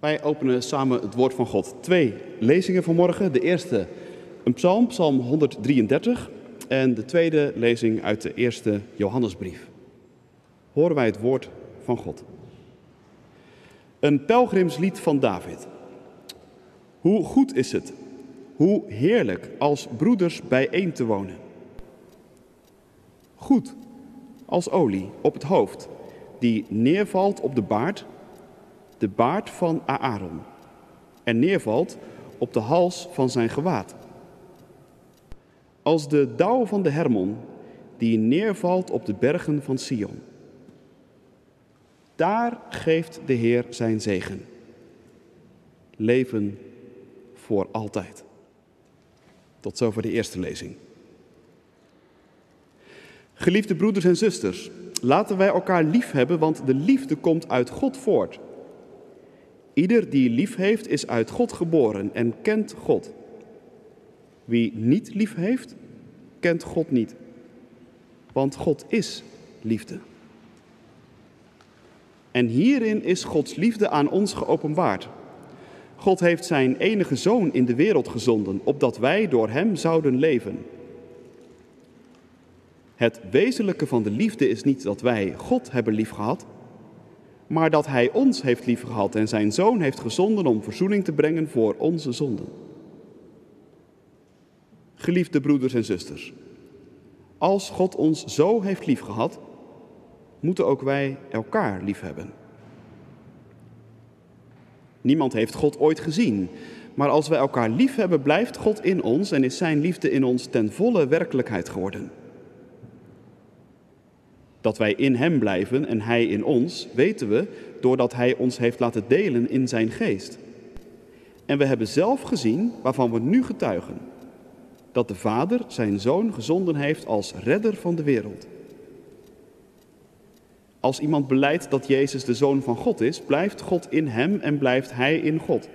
Wij openen samen het woord van God. Twee lezingen vanmorgen. De eerste een psalm, psalm 133. En de tweede lezing uit de eerste Johannesbrief. Horen wij het woord van God. Een pelgrimslied van David. Hoe goed is het, hoe heerlijk als broeders bijeen te wonen. Goed als olie op het hoofd, die neervalt op de baard de baard van Aaron en neervalt op de hals van zijn gewaad. Als de dauw van de Hermon die neervalt op de bergen van Sion. Daar geeft de Heer zijn zegen. Leven voor altijd. Tot zover de eerste lezing. Geliefde broeders en zusters, laten wij elkaar lief hebben, want de liefde komt uit God voort. Ieder die lief heeft, is uit God geboren en kent God. Wie niet lief heeft, kent God niet. Want God is liefde. En hierin is Gods liefde aan ons geopenbaard. God heeft zijn enige zoon in de wereld gezonden, opdat wij door hem zouden leven. Het wezenlijke van de liefde is niet dat wij God hebben liefgehad, maar dat Hij ons heeft liefgehad en Zijn Zoon heeft gezonden om verzoening te brengen voor onze zonden. Geliefde broeders en zusters, als God ons zo heeft liefgehad, moeten ook wij elkaar liefhebben. Niemand heeft God ooit gezien, maar als wij elkaar liefhebben, blijft God in ons en is Zijn liefde in ons ten volle werkelijkheid geworden. Dat wij in Hem blijven en Hij in ons, weten we doordat Hij ons heeft laten delen in Zijn geest. En we hebben zelf gezien, waarvan we nu getuigen, dat de Vader Zijn Zoon gezonden heeft als redder van de wereld. Als iemand beleidt dat Jezus de Zoon van God is, blijft God in Hem en blijft Hij in God.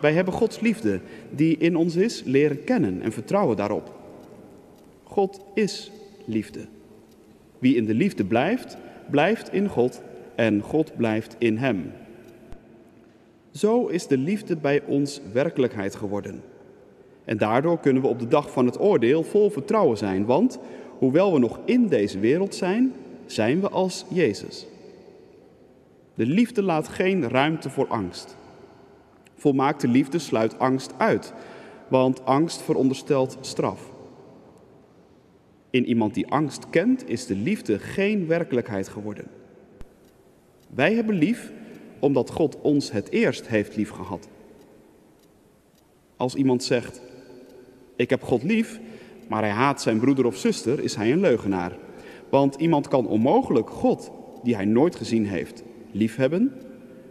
Wij hebben Gods liefde, die in ons is, leren kennen en vertrouwen daarop. God is liefde. Wie in de liefde blijft, blijft in God en God blijft in hem. Zo is de liefde bij ons werkelijkheid geworden. En daardoor kunnen we op de dag van het oordeel vol vertrouwen zijn, want hoewel we nog in deze wereld zijn, zijn we als Jezus. De liefde laat geen ruimte voor angst. Volmaakte liefde sluit angst uit, want angst veronderstelt straf. In iemand die angst kent, is de liefde geen werkelijkheid geworden. Wij hebben lief omdat God ons het eerst heeft liefgehad. Als iemand zegt, ik heb God lief, maar hij haat zijn broeder of zuster, is hij een leugenaar. Want iemand kan onmogelijk God, die hij nooit gezien heeft, liefhebben,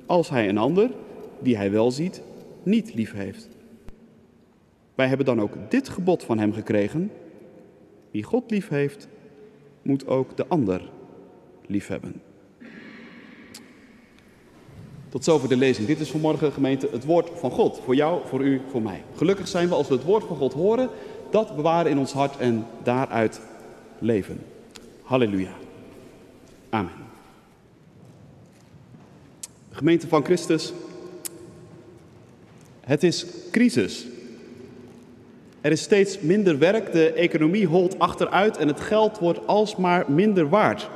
als hij een ander, die hij wel ziet, niet lief heeft. Wij hebben dan ook dit gebod van hem gekregen, wie God lief heeft, moet ook de ander lief hebben. Tot zover de lezing. Dit is vanmorgen, gemeente, het woord van God. Voor jou, voor u, voor mij. Gelukkig zijn we als we het woord van God horen, dat bewaren in ons hart en daaruit leven. Halleluja. Amen. Gemeente van Christus, het is crisis. Er is steeds minder werk, de economie holt achteruit en het geld wordt alsmaar minder waard.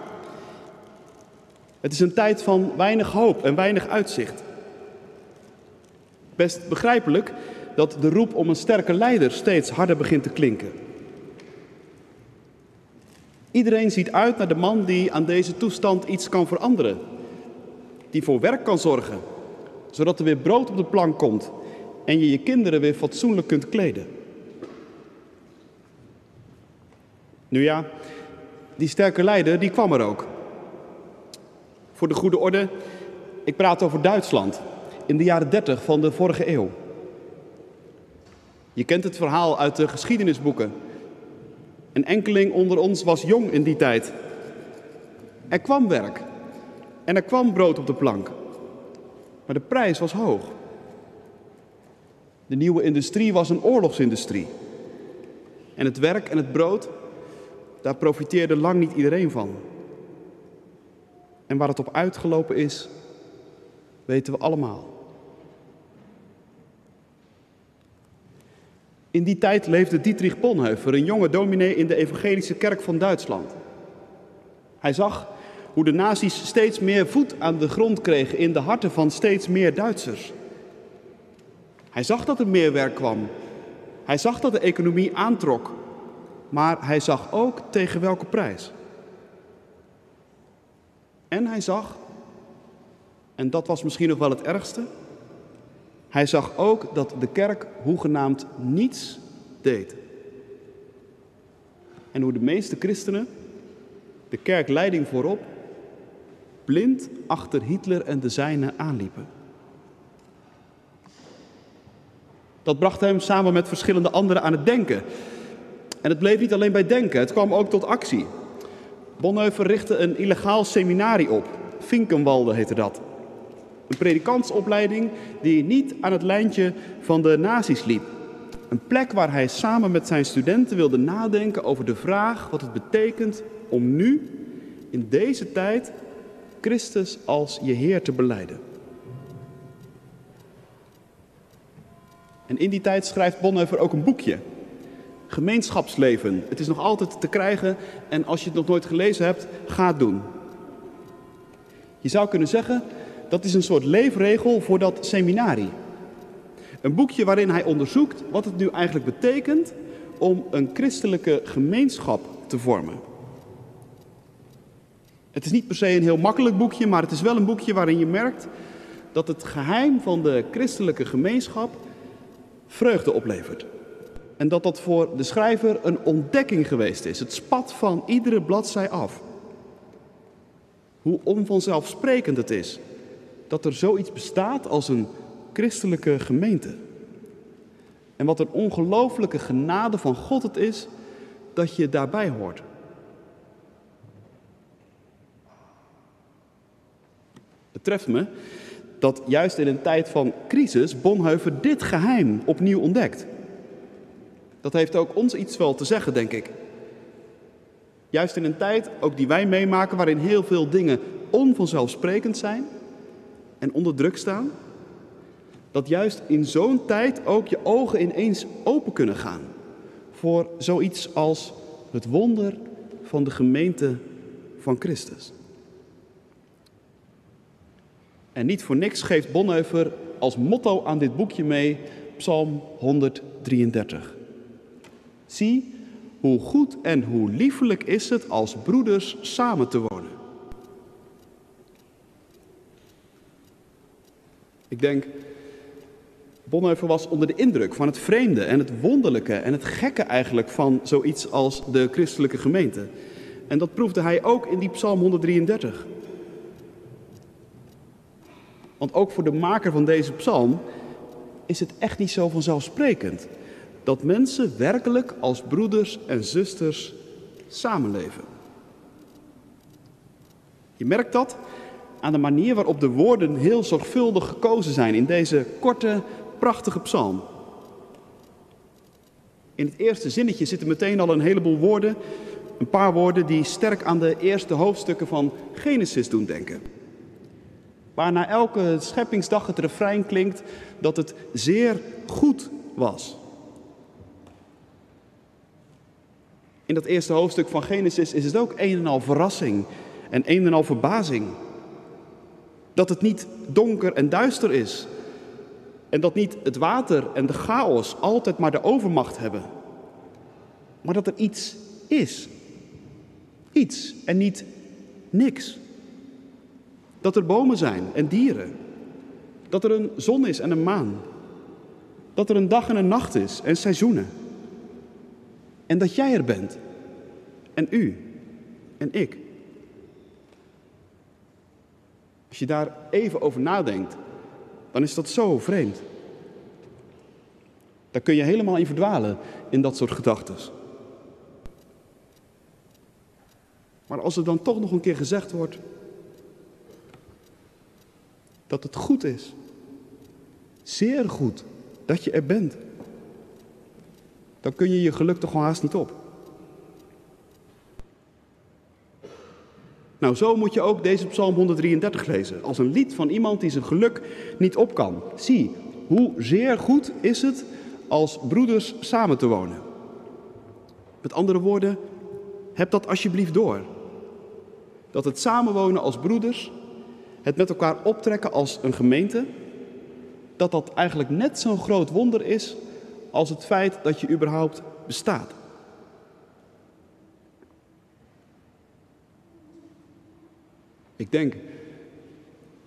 Het is een tijd van weinig hoop en weinig uitzicht. Best begrijpelijk dat de roep om een sterke leider steeds harder begint te klinken. Iedereen ziet uit naar de man die aan deze toestand iets kan veranderen. Die voor werk kan zorgen, zodat er weer brood op de plank komt en je je kinderen weer fatsoenlijk kunt kleden. Nu ja, die sterke leider, die kwam er ook. Voor de goede orde, ik praat over Duitsland in de jaren 30 van de vorige eeuw. Je kent het verhaal uit de geschiedenisboeken. Een enkeling onder ons was jong in die tijd. Er kwam werk en er kwam brood op de plank. Maar de prijs was hoog. De nieuwe industrie was een oorlogsindustrie. En het werk en het brood daar profiteerde lang niet iedereen van. En waar het op uitgelopen is, Weten we allemaal. In die tijd leefde Dietrich Bonhoeffer, een jonge dominee in de evangelische kerk van Duitsland. Hij zag hoe de nazi's steeds meer voet aan de grond kregen in de harten van steeds meer Duitsers. Hij zag dat er meer werk kwam. Hij zag dat de economie aantrok. Maar hij zag ook tegen welke prijs. En hij zag, en dat was misschien nog wel het ergste, hij zag ook dat de kerk hoegenaamd niets deed. En hoe de meeste christenen, de kerkleiding voorop, blind achter Hitler en de zijnen aanliepen. Dat bracht hem samen met verschillende anderen aan het denken. En het bleef niet alleen bij denken, het kwam ook tot actie. Bonhoeffer richtte een illegaal seminarie op. Finkenwalde heette dat. Een predikantsopleiding die niet aan het lijntje van de nazi's liep. Een plek waar hij samen met zijn studenten wilde nadenken over de vraag wat het betekent om nu, in deze tijd, Christus als je Heer te beleiden. En in die tijd schrijft Bonhoeffer ook een boekje. Gemeenschapsleven. Het is nog altijd te krijgen en als je het nog nooit gelezen hebt, ga het doen. Je zou kunnen zeggen, dat is een soort leefregel voor dat seminarie. Een boekje waarin hij onderzoekt wat het nu eigenlijk betekent om een christelijke gemeenschap te vormen. Het is niet per se een heel makkelijk boekje, maar het is wel een boekje waarin je merkt dat het geheim van de christelijke gemeenschap vreugde oplevert. En dat dat voor de schrijver een ontdekking geweest is. Het spat van iedere bladzij af. Hoe onvanzelfsprekend het is dat er zoiets bestaat als een christelijke gemeente. En wat een ongelooflijke genade van God het is dat je daarbij hoort. Het treft me dat juist in een tijd van crisis Bonhoeffer dit geheim opnieuw ontdekt. Dat heeft ook ons iets wel te zeggen, denk ik. Juist in een tijd, ook die wij meemaken, waarin heel veel dingen onvanzelfsprekend zijn en onder druk staan, dat juist in zo'n tijd ook je ogen ineens open kunnen gaan voor zoiets als het wonder van de gemeente van Christus. En niet voor niks geeft Bonhoeffer als motto aan dit boekje mee Psalm 133. Zie hoe goed en hoe liefelijk is het als broeders samen te wonen. Ik denk, Bonhoeffer was onder de indruk van het vreemde en het wonderlijke en het gekke eigenlijk van zoiets als de christelijke gemeente. En dat proefde hij ook in die Psalm 133. Want ook voor de maker van deze psalm is het echt niet zo vanzelfsprekend dat mensen werkelijk als broeders en zusters samenleven. Je merkt dat aan de manier waarop de woorden heel zorgvuldig gekozen zijn in deze korte, prachtige psalm. In het eerste zinnetje zitten meteen al een heleboel woorden, een paar woorden die sterk aan de eerste hoofdstukken van Genesis doen denken. Waar na elke scheppingsdag het refrein klinkt dat het zeer goed was. In dat eerste hoofdstuk van Genesis is het ook een en al verrassing en een en al verbazing. Dat het niet donker en duister is. En dat niet het water en de chaos altijd maar de overmacht hebben. Maar dat er iets is. Iets en niet niks. Dat er bomen zijn en dieren. Dat er een zon is en een maan. Dat er een dag en een nacht is en seizoenen. En dat jij er bent. En u. En ik. Als je daar even over nadenkt, dan is dat zo vreemd. Daar kun je helemaal in verdwalen in dat soort gedachten. Maar als er dan toch nog een keer gezegd wordt dat het goed is, zeer goed, dat je er bent, dan kun je je geluk toch gewoon haast niet op. Nou, zo moet je ook deze Psalm 133 lezen, als een lied van iemand die zijn geluk niet op kan. Zie, hoe zeer goed is het als broeders samen te wonen. Met andere woorden, heb dat alsjeblieft door. Dat het samenwonen als broeders, het met elkaar optrekken als een gemeente, dat dat eigenlijk net zo'n groot wonder is als het feit dat je überhaupt bestaat. Ik denk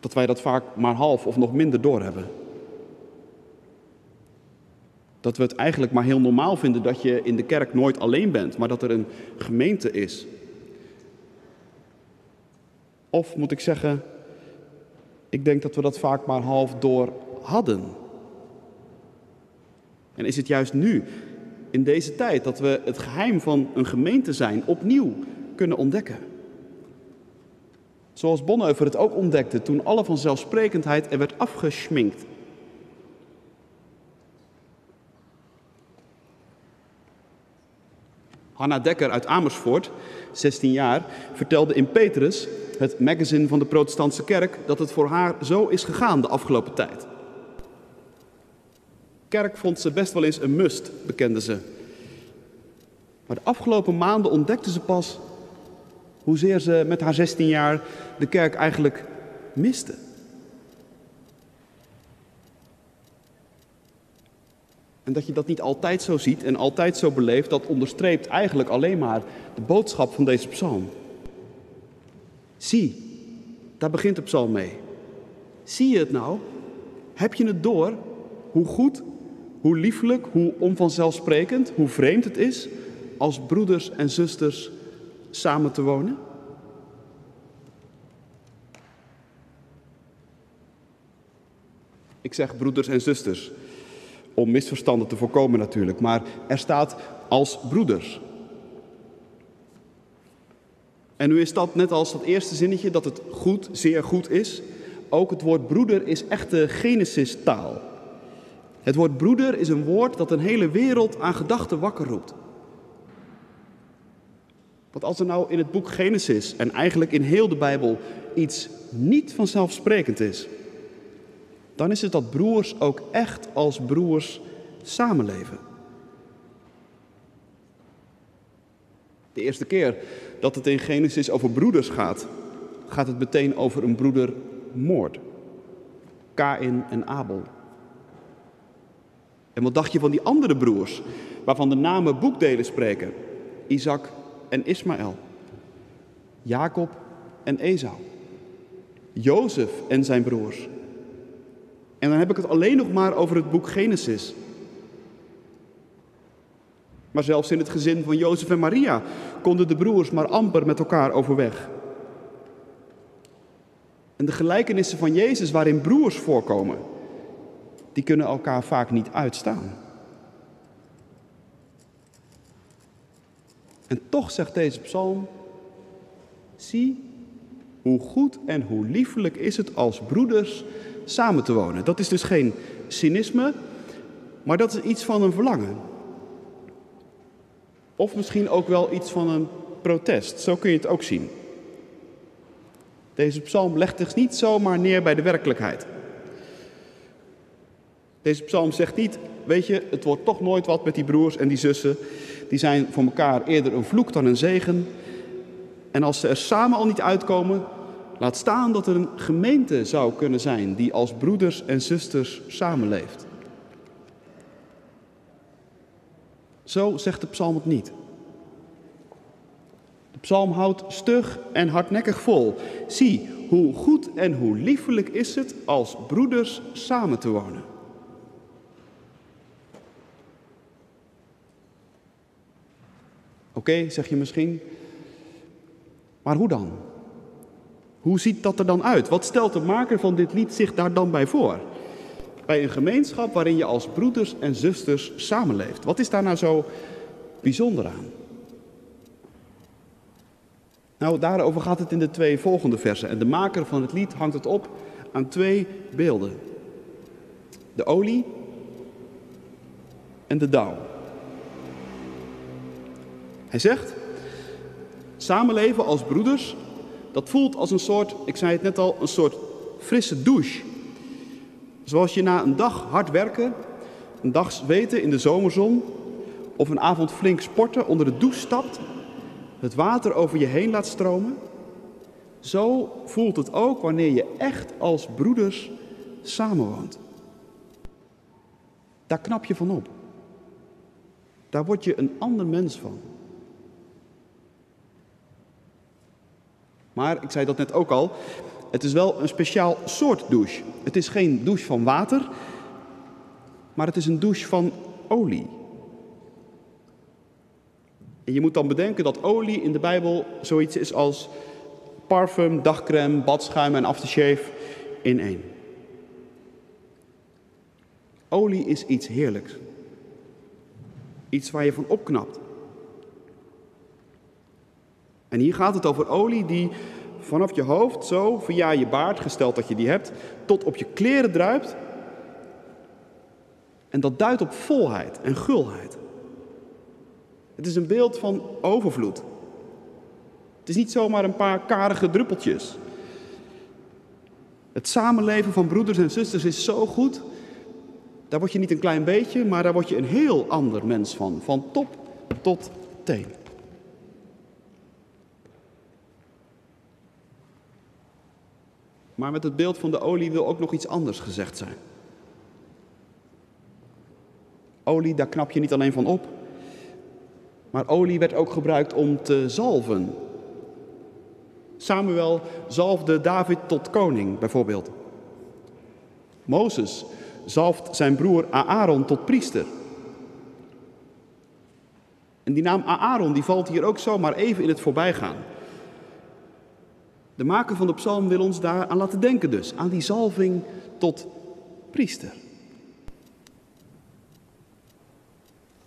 dat wij dat vaak maar half of nog minder doorhebben. Dat we het eigenlijk maar heel normaal vinden dat je in de kerk nooit alleen bent, maar dat er een gemeente is. Of moet ik zeggen, ik denk dat we dat vaak maar half door hadden. En is het juist nu, in deze tijd, dat we het geheim van een gemeente zijn opnieuw kunnen ontdekken? Zoals Bonhoeffer het ook ontdekte toen alle vanzelfsprekendheid er werd afgeschminkt. Hanna Dekker uit Amersfoort, 16 jaar, vertelde in Petrus, het magazine van de Protestantse Kerk, dat het voor haar zo is gegaan de afgelopen tijd. Kerk vond ze best wel eens een must, bekende ze. Maar de afgelopen maanden ontdekte ze pas hoezeer ze met haar 16 jaar de kerk eigenlijk miste. En dat je dat niet altijd zo ziet en altijd zo beleeft, dat onderstreept eigenlijk alleen maar de boodschap van deze psalm. Zie, daar begint de psalm mee. Zie je het nou? Heb je het door? Hoe goed, hoe liefelijk, hoe onvanzelfsprekend, hoe vreemd het is als broeders en zusters samen te wonen? Ik zeg broeders en zusters, om misverstanden te voorkomen natuurlijk, maar er staat als broeders. En nu is dat net als dat eerste zinnetje dat het goed, zeer goed is. Ook het woord broeder is echte Genesis-taal. Het woord broeder is een woord dat een hele wereld aan gedachten wakker roept. Want als er nou in het boek Genesis en eigenlijk in heel de Bijbel iets niet vanzelfsprekend is, dan is het dat broers ook echt als broers samenleven. De eerste keer dat het in Genesis over broeders gaat, gaat het meteen over een broedermoord. Kain en Abel. En wat dacht je van die andere broers, waarvan de namen boekdelen spreken? Isaac en Ismaël. Jacob en Esau. Jozef en zijn broers. En dan heb ik het alleen nog maar over het boek Genesis. Maar zelfs in het gezin van Jozef en Maria konden de broers maar amper met elkaar overweg. En de gelijkenissen van Jezus waarin broers voorkomen, die kunnen elkaar vaak niet uitstaan. En toch zegt deze psalm, zie hoe goed en hoe liefelijk is het als broeders samen te wonen. Dat is dus geen cynisme, maar dat is iets van een verlangen. Of misschien ook wel iets van een protest. Zo kun je het ook zien. Deze psalm legt zich niet zomaar neer bij de werkelijkheid. Deze psalm zegt niet, weet je, het wordt toch nooit wat met die broers en die zussen. Die zijn voor elkaar eerder een vloek dan een zegen. En als ze er samen al niet uitkomen, laat staan dat er een gemeente zou kunnen zijn die als broeders en zusters samenleeft. Zo zegt de psalm het niet. De psalm houdt stug en hardnekkig vol. Zie, hoe goed en hoe liefelijk is het als broeders samen te wonen. Oké, zeg je misschien. Maar hoe dan? Hoe ziet dat er dan uit? Wat stelt de maker van dit lied zich daar dan bij voor? Bij een gemeenschap waarin je als broeders en zusters samenleeft. Wat is daar nou zo bijzonder aan? Nou, daarover gaat het in de twee volgende versen. En de maker van het lied hangt het op aan twee beelden: de olie en de dauw. Hij zegt: Samenleven als broeders dat voelt als een soort, ik zei het net al, een soort frisse douche. Zoals je na een dag hard werken, een dag zweten in de zomerzon of een avond flink sporten onder de douche stapt, het water over je heen laat stromen. Zo voelt het ook wanneer je echt als broeders samenwoont. Daar knap je van op. Daar word je een ander mens van. Maar ik zei dat net ook al, het is wel een speciaal soort douche. Het is geen douche van water, maar het is een douche van olie. En je moet dan bedenken dat olie in de Bijbel zoiets is als parfum, dagcrème, badschuim en aftershave in één. Olie is iets heerlijks. Iets waar je van opknapt. En hier gaat het over olie die vanaf je hoofd zo via je baard, gesteld dat je die hebt, tot op je kleren druipt. En dat duidt op volheid en gulheid. Het is een beeld van overvloed. Het is niet zomaar een paar karige druppeltjes. Het samenleven van broeders en zusters is zo goed. Daar word je niet een klein beetje, maar daar word je een heel ander mens van. Van top tot teen. Maar met het beeld van de olie wil ook nog iets anders gezegd zijn. Olie, daar knap je niet alleen van op. Maar olie werd ook gebruikt om te zalven. Samuel zalfde David tot koning, bijvoorbeeld. Mozes zalft zijn broer Aaron tot priester. En die naam Aaron die valt hier ook zomaar even in het voorbijgaan. De maker van de psalm wil ons daar aan laten denken dus, aan die zalving tot priester.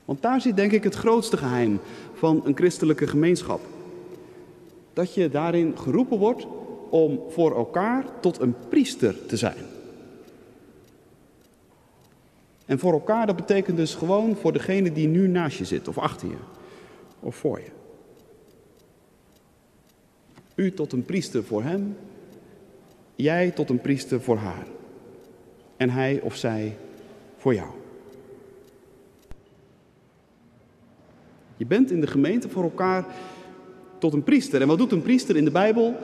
Want daar zit denk ik het grootste geheim van een christelijke gemeenschap. Dat je daarin geroepen wordt om voor elkaar tot een priester te zijn. En voor elkaar, dat betekent dus gewoon voor degene die nu naast je zit, of achter je, of voor je. U tot een priester voor hem, jij tot een priester voor haar. En hij of zij voor jou. Je bent in de gemeente voor elkaar tot een priester. En wat doet een priester in de Bijbel?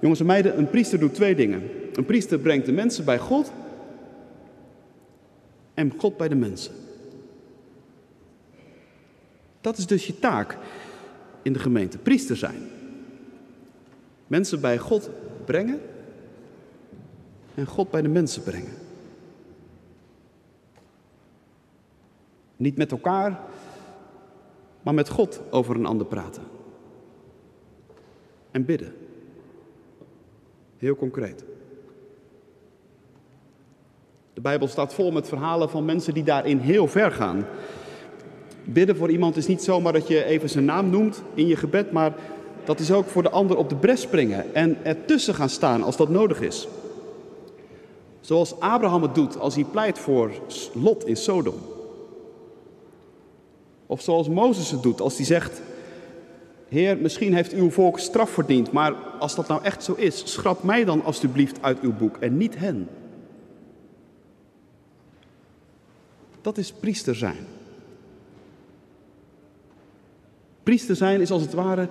Jongens en meiden, een priester doet twee dingen. Een priester brengt de mensen bij God en God bij de mensen. Dat is dus je taak in de gemeente, priester zijn. Mensen bij God brengen en God bij de mensen brengen. Niet met elkaar, maar met God over een ander praten. En bidden. Heel concreet. De Bijbel staat vol met verhalen van mensen die daarin heel ver gaan. Bidden voor iemand is niet zomaar dat je even zijn naam noemt in je gebed, maar dat is ook voor de ander op de bres springen en ertussen gaan staan als dat nodig is. Zoals Abraham het doet als hij pleit voor Lot in Sodom. Of zoals Mozes het doet als hij zegt: Heer, misschien heeft uw volk straf verdiend, maar als dat nou echt zo is, schrap mij dan alstublieft uit uw boek en niet hen. Dat is priester zijn. Priester zijn is als het ware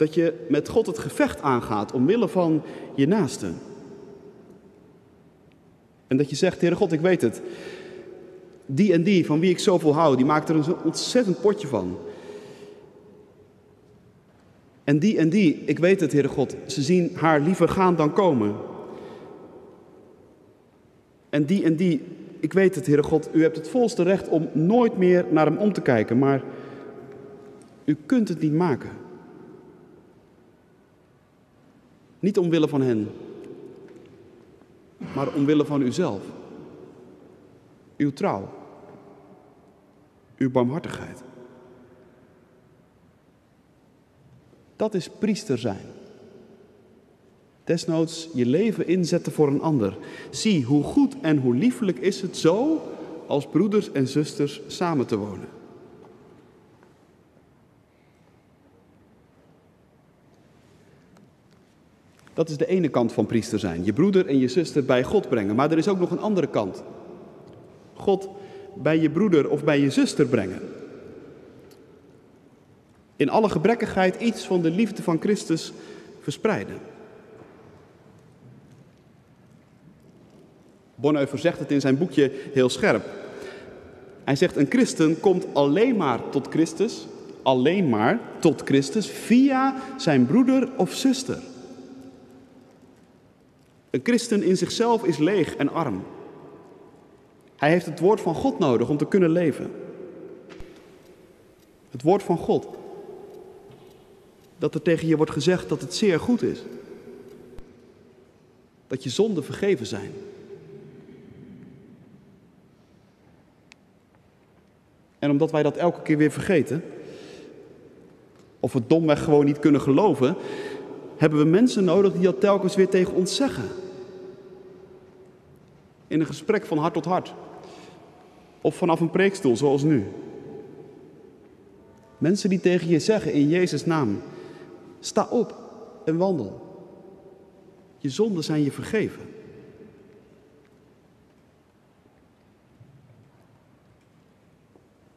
dat je met God het gevecht aangaat omwille van je naasten. En dat je zegt, Heere God, ik weet het. Die en die, van wie ik zoveel hou, die maakt er een ontzettend potje van. En die en die, ik weet het, Heere God, ze zien haar liever gaan dan komen. En die en die, ik weet het, Heere God, u hebt het volste recht om nooit meer naar hem om te kijken, maar u kunt het niet maken. Niet omwille van hen, maar omwille van uzelf. Uw trouw. Uw barmhartigheid. Dat is priester zijn. Desnoods je leven inzetten voor een ander. Zie hoe goed en hoe liefelijk is het zo als broeders en zusters samen te wonen. Dat is de ene kant van priester zijn. Je broeder en je zuster bij God brengen. Maar er is ook nog een andere kant. God bij je broeder of bij je zuster brengen. In alle gebrekkigheid iets van de liefde van Christus verspreiden. Bonhoeffer zegt het in zijn boekje heel scherp. Hij zegt: Een christen komt alleen maar tot Christus, alleen maar tot Christus via zijn broeder of zuster. Een christen in zichzelf is leeg en arm. Hij heeft het woord van God nodig om te kunnen leven. Het woord van God. Dat er tegen je wordt gezegd dat het zeer goed is. Dat je zonden vergeven zijn. En omdat wij dat elke keer weer vergeten, of we domweg gewoon niet kunnen geloven, hebben we mensen nodig die dat telkens weer tegen ons zeggen. In een gesprek van hart tot hart. Of vanaf een preekstoel zoals nu. Mensen die tegen je zeggen in Jezus' naam: sta op en wandel. Je zonden zijn je vergeven.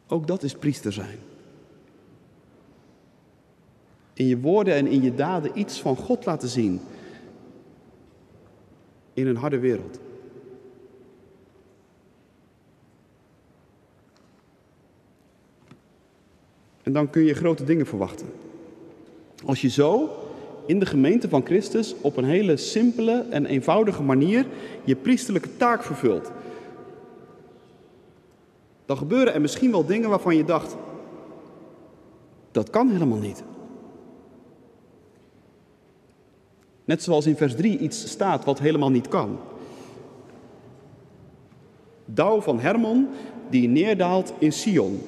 Ook dat is priester zijn. In je woorden en in je daden iets van God laten zien. In een harde wereld. En dan kun je grote dingen verwachten. Als je zo in de gemeente van Christus op een hele simpele en eenvoudige manier je priesterlijke taak vervult. Dan gebeuren er misschien wel dingen waarvan je dacht, dat kan helemaal niet. Net zoals in vers 3 iets staat wat helemaal niet kan. Dauw van Hermon die neerdaalt in Sion.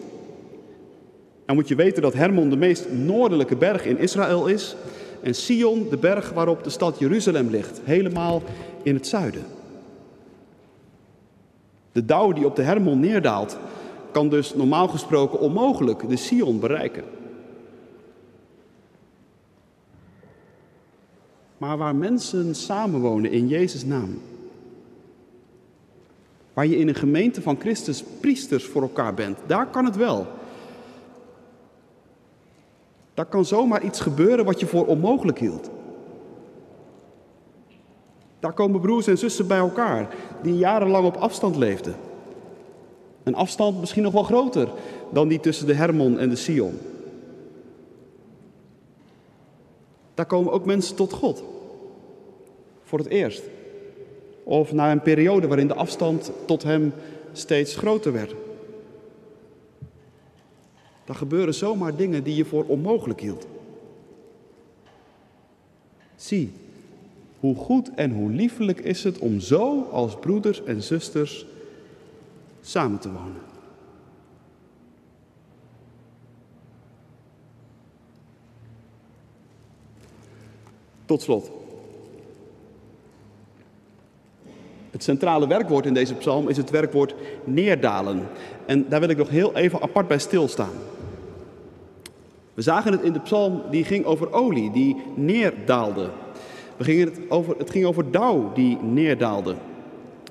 Nou moet je weten dat Hermon de meest noordelijke berg in Israël is en Sion de berg waarop de stad Jeruzalem ligt, helemaal in het zuiden. De dauw die op de Hermon neerdaalt, kan dus normaal gesproken onmogelijk de Sion bereiken. Maar waar mensen samenwonen in Jezus' naam, waar je in een gemeente van Christus priesters voor elkaar bent, daar kan het wel. Daar kan zomaar iets gebeuren wat je voor onmogelijk hield. Daar komen broers en zussen bij elkaar die jarenlang op afstand leefden. Een afstand misschien nog wel groter dan die tussen de Hermon en de Sion. Daar komen ook mensen tot God. Voor het eerst. Of na een periode waarin de afstand tot Hem steeds groter werd. Dan gebeuren zomaar dingen die je voor onmogelijk hield. Zie, hoe goed en hoe liefelijk is het om zo als broeders en zusters samen te wonen. Tot slot. Het centrale werkwoord in deze psalm is het werkwoord neerdalen. En daar wil ik nog heel even apart bij stilstaan. We zagen het in de psalm die ging over olie, die neerdaalde. We gingen het, over, het ging over dauw die neerdaalde.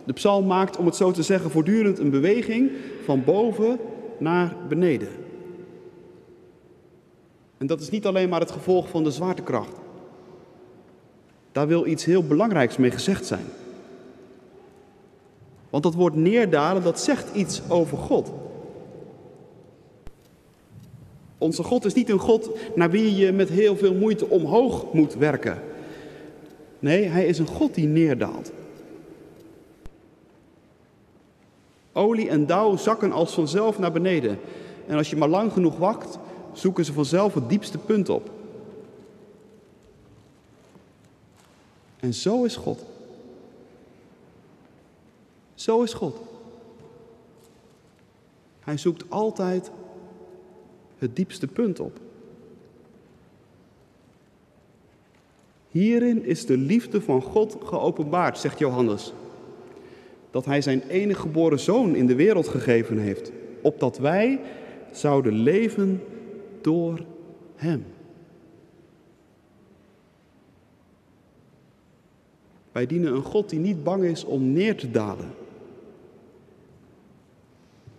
De psalm maakt, om het zo te zeggen, voortdurend een beweging van boven naar beneden. En dat is niet alleen maar het gevolg van de zwaartekracht. Daar wil iets heel belangrijks mee gezegd zijn. Want dat woord neerdalen, dat zegt iets over God. Onze God is niet een God naar wie je met heel veel moeite omhoog moet werken. Nee, hij is een God die neerdaalt. Olie en dauw zakken als vanzelf naar beneden. En als je maar lang genoeg wacht, zoeken ze vanzelf het diepste punt op. En zo is God. Zo is God. Hij zoekt altijd het diepste punt op. Hierin is de liefde van God geopenbaard, zegt Johannes. Dat Hij zijn enige geboren zoon in de wereld gegeven heeft, opdat wij zouden leven door Hem. Wij dienen een God die niet bang is om neer te dalen.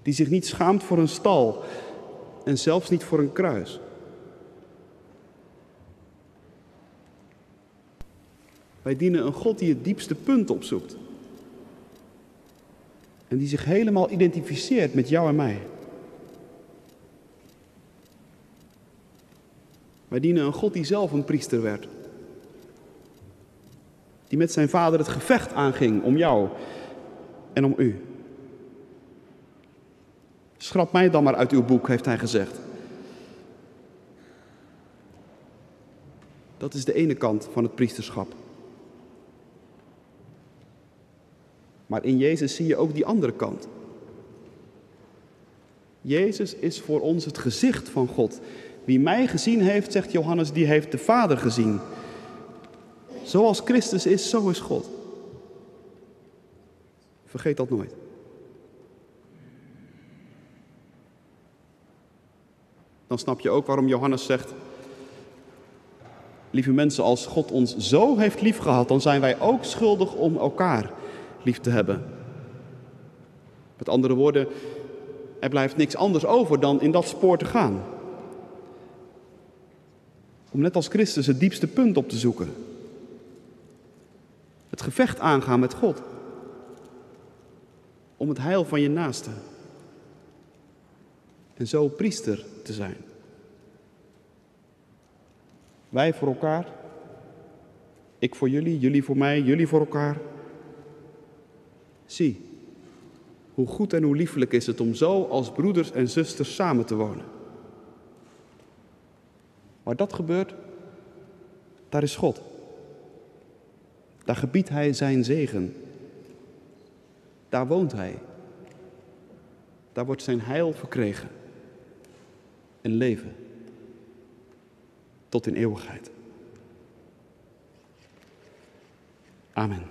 Die zich niet schaamt voor een stal en zelfs niet voor een kruis. Wij dienen een God die het diepste punt opzoekt. En die zich helemaal identificeert met jou en mij. Wij dienen een God die zelf een priester werd. Die met zijn vader het gevecht aanging om jou en om u. Schrap mij dan maar uit uw boek, heeft hij gezegd. Dat is de ene kant van het priesterschap. Maar in Jezus zie je ook die andere kant. Jezus is voor ons het gezicht van God. Wie mij gezien heeft, zegt Johannes, die heeft de Vader gezien. Zoals Christus is, zo is God. Vergeet dat nooit. Dan snap je ook waarom Johannes zegt: Lieve mensen, als God ons zo heeft liefgehad, dan zijn wij ook schuldig om elkaar lief te hebben. Met andere woorden, er blijft niks anders over dan in dat spoor te gaan. Om net als Christus het diepste punt op te zoeken. Het gevecht aangaan met God. Om het heil van je naaste. En zo priester te zijn. Wij voor elkaar. Ik voor jullie, jullie voor mij, jullie voor elkaar. Zie, hoe goed en hoe liefelijk is het om zo als broeders en zusters samen te wonen. Waar dat gebeurt, daar is God. Daar gebiedt Hij zijn zegen. Daar woont Hij. Daar wordt zijn heil verkregen. En leven. Tot in eeuwigheid. Amen.